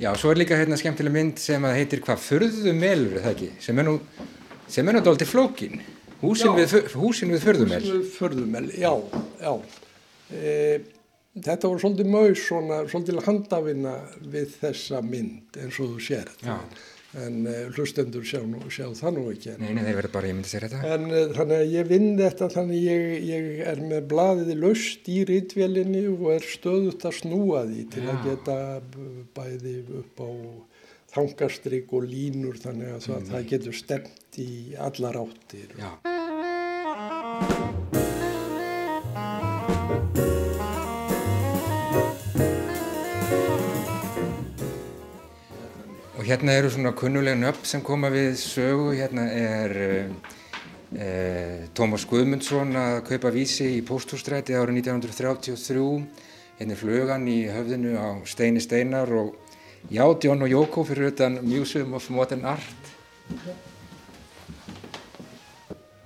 [SPEAKER 1] Já, svo er líka hérna skemmtileg mynd sem að heitir hvað Förðumelur, það ekki? Sem er nú, sem er nú dálítið flókin. Húsin já, við, húsin við Förðumel.
[SPEAKER 12] Húsin við Förðumel, já, já. E, Þetta voru svolítið maus, svona, svolítið handafinna við þessa mynd eins og þú sér þetta. En uh, hlustendur sjá, nú, sjá það nú ekki.
[SPEAKER 1] Nei, nei, bara, ég myndi sér þetta.
[SPEAKER 12] En uh, þannig að ég vinn þetta, þannig ég, ég er með blaðið löst í rítvélinni og er stöðut að snúa því til Já. að geta bæði upp á þangastrygg og línur þannig að það, það getur stemt í allar áttir.
[SPEAKER 1] Já. Hérna eru svona kunnulega nöfn sem koma við sögu. Hérna er eh, Tómas Guðmundsson að kaupa vísi í Pósthússtræti árið 1933. Hérna er flugan í höfðinu á Steini Steinar og já, John og Jóko fyrir utan Museum of Modern Art.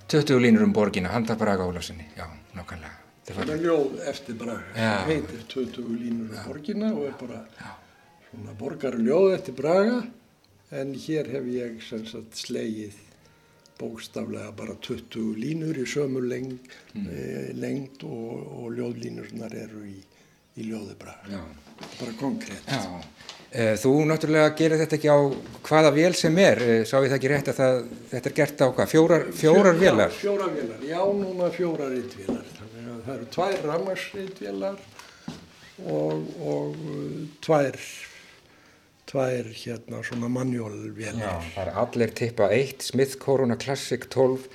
[SPEAKER 1] 20 línur um borgina, handa Braga Ólafssoni, já, nákvæmlega.
[SPEAKER 12] Það er ljóð eftir Braga, heitir 20 línur um borgina og er bara
[SPEAKER 1] já.
[SPEAKER 12] Svona borgarljóð eftir Braga en hér hef ég sagt slegið bókstaflega bara 20 línur í sömu lengd, mm. e, lengd og, og ljóðlínurnar eru í, í ljóði Braga.
[SPEAKER 1] Já.
[SPEAKER 12] Bara konkrétt.
[SPEAKER 1] Já. Þú náttúrulega gerir þetta ekki á hvaða vél sem er, sá ég það ekki rétt að það, þetta er gert á hvað, fjórar, fjórar vélar?
[SPEAKER 12] Já, fjórar vélar, já núna fjórar rittvélar, þannig að það eru tvær rammarsrittvélar og, og tvær, tvær hérna svona manuálvélar.
[SPEAKER 1] Já, það er allir tippa 1, Smith Corona Classic 12,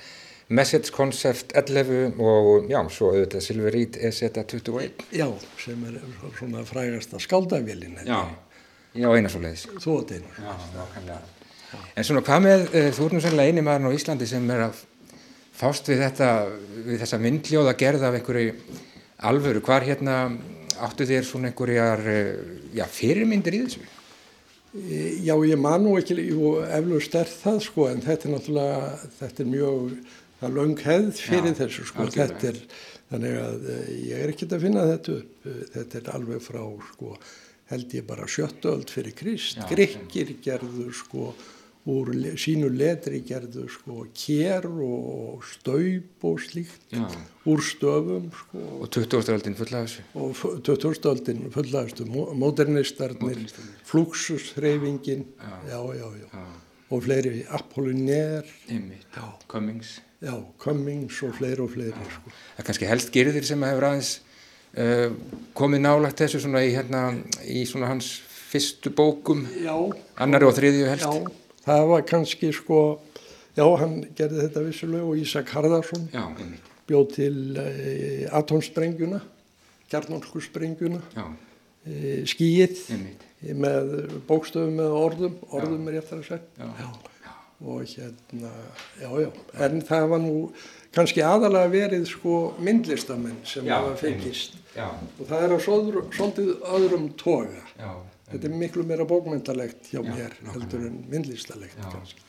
[SPEAKER 1] Message Concept 11 og já, svo auðvitað Silver Reed EZ21.
[SPEAKER 12] Já, sem er svona frægasta skaldavélin.
[SPEAKER 1] Já. Já, eina svo leiðis.
[SPEAKER 12] Þú átt eina.
[SPEAKER 1] Já, nákvæmlega. En svona hvað með, uh, þú nú sannlega eini maður á Íslandi sem er að fást við þetta, við þessa myndljóða gerð af einhverju alvöru, hvar hérna áttu þér svona einhverjar, eh, já, fyrirmyndir í þessu?
[SPEAKER 12] Já, ég man nú ekki, jú, eflust er það sko, en þetta er náttúrulega, þetta er mjög, það er löng hefð fyrir
[SPEAKER 1] Já,
[SPEAKER 12] þessu sko, þetta er, þannig að eh, ég er ekkert að finna þetta upp, Eh, þetta er alveg frá sko, held ég bara sjöttöld fyrir Krist, Grikkir gerðu sko, úr le- sínu letri gerðu sko kér og staup og slíkt
[SPEAKER 1] Já.
[SPEAKER 12] úr stöfum sko
[SPEAKER 1] Og 20. aldinn fulla af þessu?
[SPEAKER 12] og 2000-öldin fullaðastu modernistarnir, fluxushreyfingin, já. Já, já, og fleiri, Apollinaire,
[SPEAKER 1] Cummings.
[SPEAKER 12] já, Cummings og fleiri og fleiri, sko.
[SPEAKER 1] Það er kannski helst gerðir sem hefur aðeins uh, komið nálagt þessu svona í, hérna, í svona hans fyrstu bókum,
[SPEAKER 12] Já.
[SPEAKER 1] annari og þriðju helst.
[SPEAKER 12] Já, það var kannski, sko, já, hann gerði þetta vissulega og Ísak Harðarsson
[SPEAKER 1] Já,
[SPEAKER 12] bjóð til uh, atomsprengjuna, kjarnálsku sprengjuna,
[SPEAKER 1] Já.
[SPEAKER 12] uh, skíið
[SPEAKER 1] Einmitt.
[SPEAKER 12] með bókstöfum með orðum, orðum er ég eftir að segja.
[SPEAKER 1] Já.
[SPEAKER 12] og hérna, já, já, en það var nú kannski aðalega verið sko myndlistamenn sem
[SPEAKER 1] Já,
[SPEAKER 12] hafa fengist
[SPEAKER 1] Já.
[SPEAKER 12] og það er svolítið, svolítið öðrum toga.
[SPEAKER 1] Já.
[SPEAKER 12] Þetta er miklu meira bókmyndalegt hjá mér heldur en myndlistalegt kannski.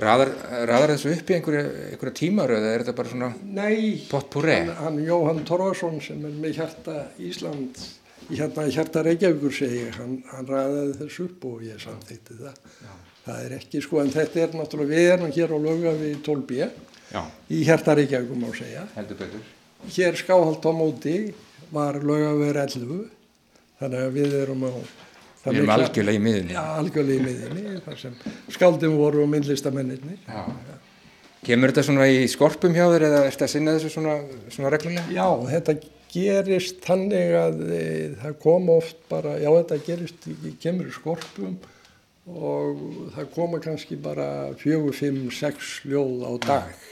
[SPEAKER 1] Raðar, raðar þessu upp í einhverja, einhverja tímaröð eða er þetta bara svona
[SPEAKER 12] Nei,
[SPEAKER 1] potpúré?
[SPEAKER 12] hann, hann Jóhann Torfarsson sem er með hjarta Ísland, í hérna hjarta Reykjavíkur segi, hann, hann ræðaði þessu upp og ég samþýtti það. Það er ekki sko, en þetta er náttúrulega, við erum hér á löga við 12b
[SPEAKER 1] Já.
[SPEAKER 12] í hjarta Reykjavíkur má segja.
[SPEAKER 1] Heldur betur.
[SPEAKER 12] Hér skáhald á móti var lögaver 11, þannig að við erum á... það
[SPEAKER 1] Við erum algjörlega í miðunni.
[SPEAKER 12] Já, algjörlega í miðinni, þar sem skáldum voru og myndlistamennirni.
[SPEAKER 1] Já. Kemur þetta svona í skorpum hjá þér eða ertu að sinna þessu svona, svona reglulega?
[SPEAKER 12] Já, þetta gerist þannig að e, það kom oft bara, já þetta gerist, kemur í skorpum og það koma kannski bara fjögur, fimm, sex ljóð á dag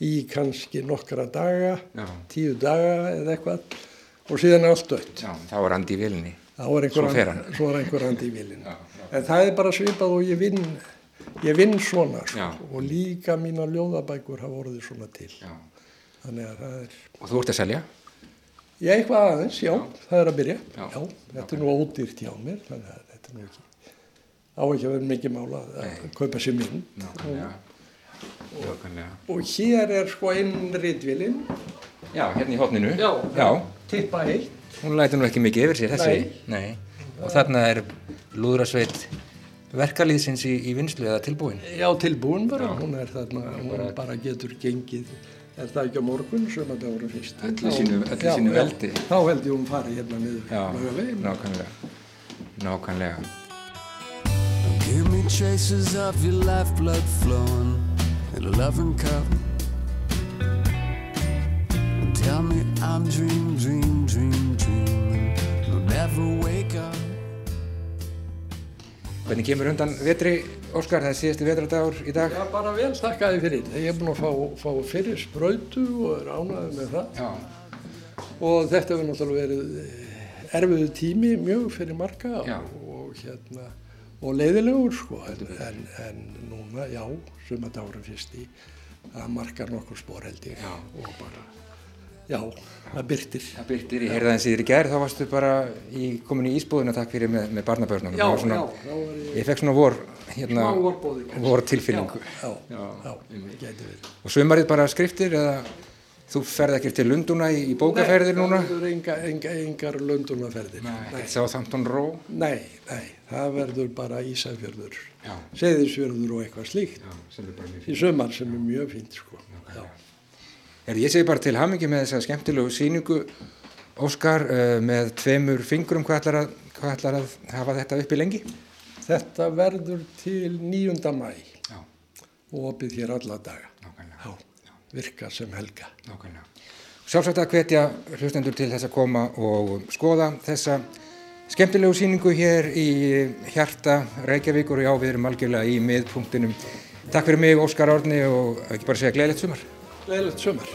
[SPEAKER 12] í kannski nokkra daga,
[SPEAKER 1] Já.
[SPEAKER 12] tíu daga eða eitthvað og síðan allt dött.
[SPEAKER 1] Já, þá er andi í vilinni.
[SPEAKER 12] Er einhver, er andi í vilinu. En það er bara svipað og ég vinn, ég vinn svona sko,
[SPEAKER 1] Já.
[SPEAKER 12] og líka mína ljóðabækur hafa orðið svona til.
[SPEAKER 1] Já.
[SPEAKER 12] Þannig að það er...
[SPEAKER 1] Og þú ert að selja?
[SPEAKER 12] Já, eitthvað aðeins, já, það er að byrja.
[SPEAKER 1] Já.
[SPEAKER 12] Já, þetta er nú ódýrt hjá mér, þannig að þetta er nú ekki, á ekki að vera mikið mála að, að kaupa sér minn.
[SPEAKER 1] Nákvæmlega. Nákvæmlega.
[SPEAKER 12] Og hér er sko einn ritvélinn,
[SPEAKER 1] Já, hérna í hotninu.
[SPEAKER 12] Já.
[SPEAKER 1] Já.
[SPEAKER 12] tippa heitt,
[SPEAKER 1] Hún lætur nú ekki mikið yfir sér þessi. Nei. Og þarna er lúðrasveit verkalýðsins í, í vinslu eða tilbúin.
[SPEAKER 12] já, tilbúin bara, hún er þarna, hún bara getur gengið, er það ekki á morgun sem að það voru fyrst.
[SPEAKER 1] Öllu sínu- öllu
[SPEAKER 12] Já,
[SPEAKER 1] sínu
[SPEAKER 12] já,
[SPEAKER 1] veldi.
[SPEAKER 12] Þá held ég hún fari hérna niður
[SPEAKER 1] Já, nákvæmlega. Nákvæmlega.
[SPEAKER 13] Give me traces of your lifeblood flowing in a loving cup. Tell me I'm dream, dream, dream, dreaming. I'll never wake up.
[SPEAKER 1] Hvernig kemur undan vetri, Óskar, það er síðasti vetradagur í dag?
[SPEAKER 12] Já, bara vel, þakka þið fyrir. Ég er búinn að fá, fá fyrir sprautu og er ánæðið með það.
[SPEAKER 1] Já.
[SPEAKER 12] Og þetta hefur náttúrulega verið eh, erfiðu tími mjög fyrir marga
[SPEAKER 1] Já.
[SPEAKER 12] og, hérna, og leiðilegur sko. En, en, en núna, já, sumadagur fyrst í, það markar nokkur spór held ég.
[SPEAKER 1] Já.
[SPEAKER 12] Og bara, já, það byrtir.
[SPEAKER 1] Það byrtir, ég heyrði aðeins í þér í gær, þá varstu bara í, komin í ísbúðuna takk fyrir með, með barnabörnunum.
[SPEAKER 12] Já,
[SPEAKER 1] Það var svona,
[SPEAKER 12] já, var ég-
[SPEAKER 1] Ég fekk svona vor, hérna, vor tilfinningu.
[SPEAKER 12] Já, já, já, gæti verið.
[SPEAKER 1] Og sumarið bara skriftir eða þú ferð ekki til Lunduna í, í bókaferðir núna?
[SPEAKER 12] Nei, það verður enga, enga, engar löndunaferðir.
[SPEAKER 1] Nei. Sá Þamtón Ró?
[SPEAKER 12] Nei, nei, það verður bara Ísafjörður,
[SPEAKER 1] Já.
[SPEAKER 12] Seyðisfjörður og eitthvað slíkt
[SPEAKER 1] Já, sem er bara mjög
[SPEAKER 12] í sömar sem er mjög fínt sko.
[SPEAKER 1] Er, ég segi bara til hamingi með þessa skemmtilegu síningu Óskar uh, með tveimur fingrum, hvað ætlar, að, hvað ætlar að hafa þetta uppi lengi?
[SPEAKER 12] Þetta verður til 9. mæ
[SPEAKER 1] Já.
[SPEAKER 12] og opið hér alla daga. Já, virka sem helga.
[SPEAKER 1] Nákvæmlega. Sjálfsagt að hvetja hlustendur til þess að koma og skoða þessa skemmtilegu síningu hér í hjarta Reykjavíkur og já, við erum algjörlega í miðpunktinum. Takk fyrir mig, Óskar Árni og ekki bara segja gleðilegt sumar.
[SPEAKER 12] Leðilegt sömar.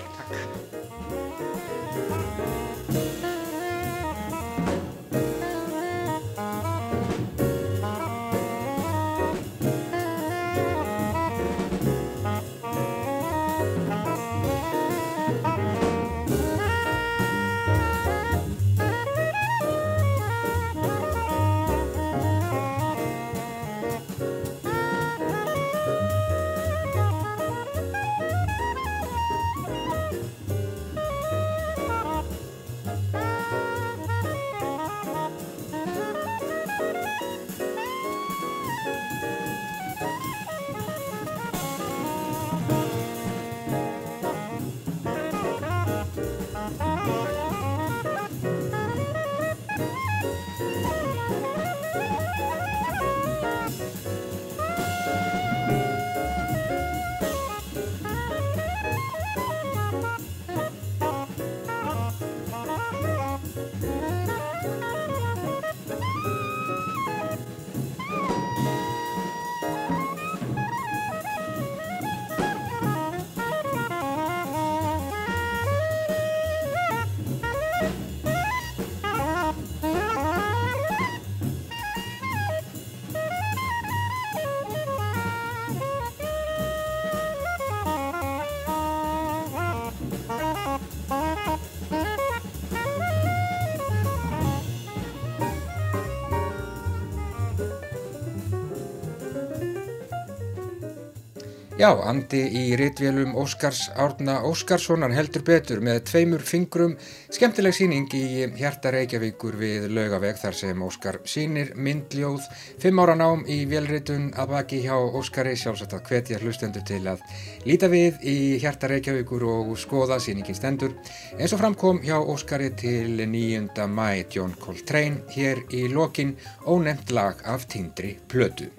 [SPEAKER 1] Já, andi í ritvélum Óskars Árna Óskarssonar heldur betur með tveimur fingrum skemmtileg síning í hjarta Reykjavíkur við laugaveg þar sem Óskar sínir myndljóð fimm ára nám í velritun að baki hjá Óskari sjálfsagt að hvetja hlustendur til að líta við í hjarta Reykjavíkur og skoða síningin stendur eins og framkom hjá Óskari til 9. mæ John Coltrane hér í lokin ónefnt lag af tindri plötu.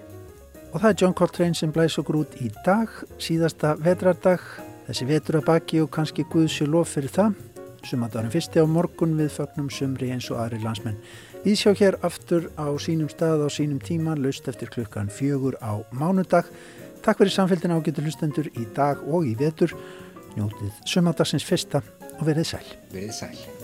[SPEAKER 2] Og það er John Coltrane sem blæs okkur út í dag, síðasta vetrardag, þessi vetur að baki og kannski Guðsjö lof fyrir það. Sumandarin fyrsti á morgun við fagnum sumri eins og aðri landsmenn. Við sjá hér aftur á sínum stað á sínum tíma, laust eftir klukkan fjögur á mánudag. Takk fyrir samfélgina ágættu hlustendur í dag og í vetur. Njótið sumandagsins fyrsta og verið sæl.
[SPEAKER 1] Verið sæl.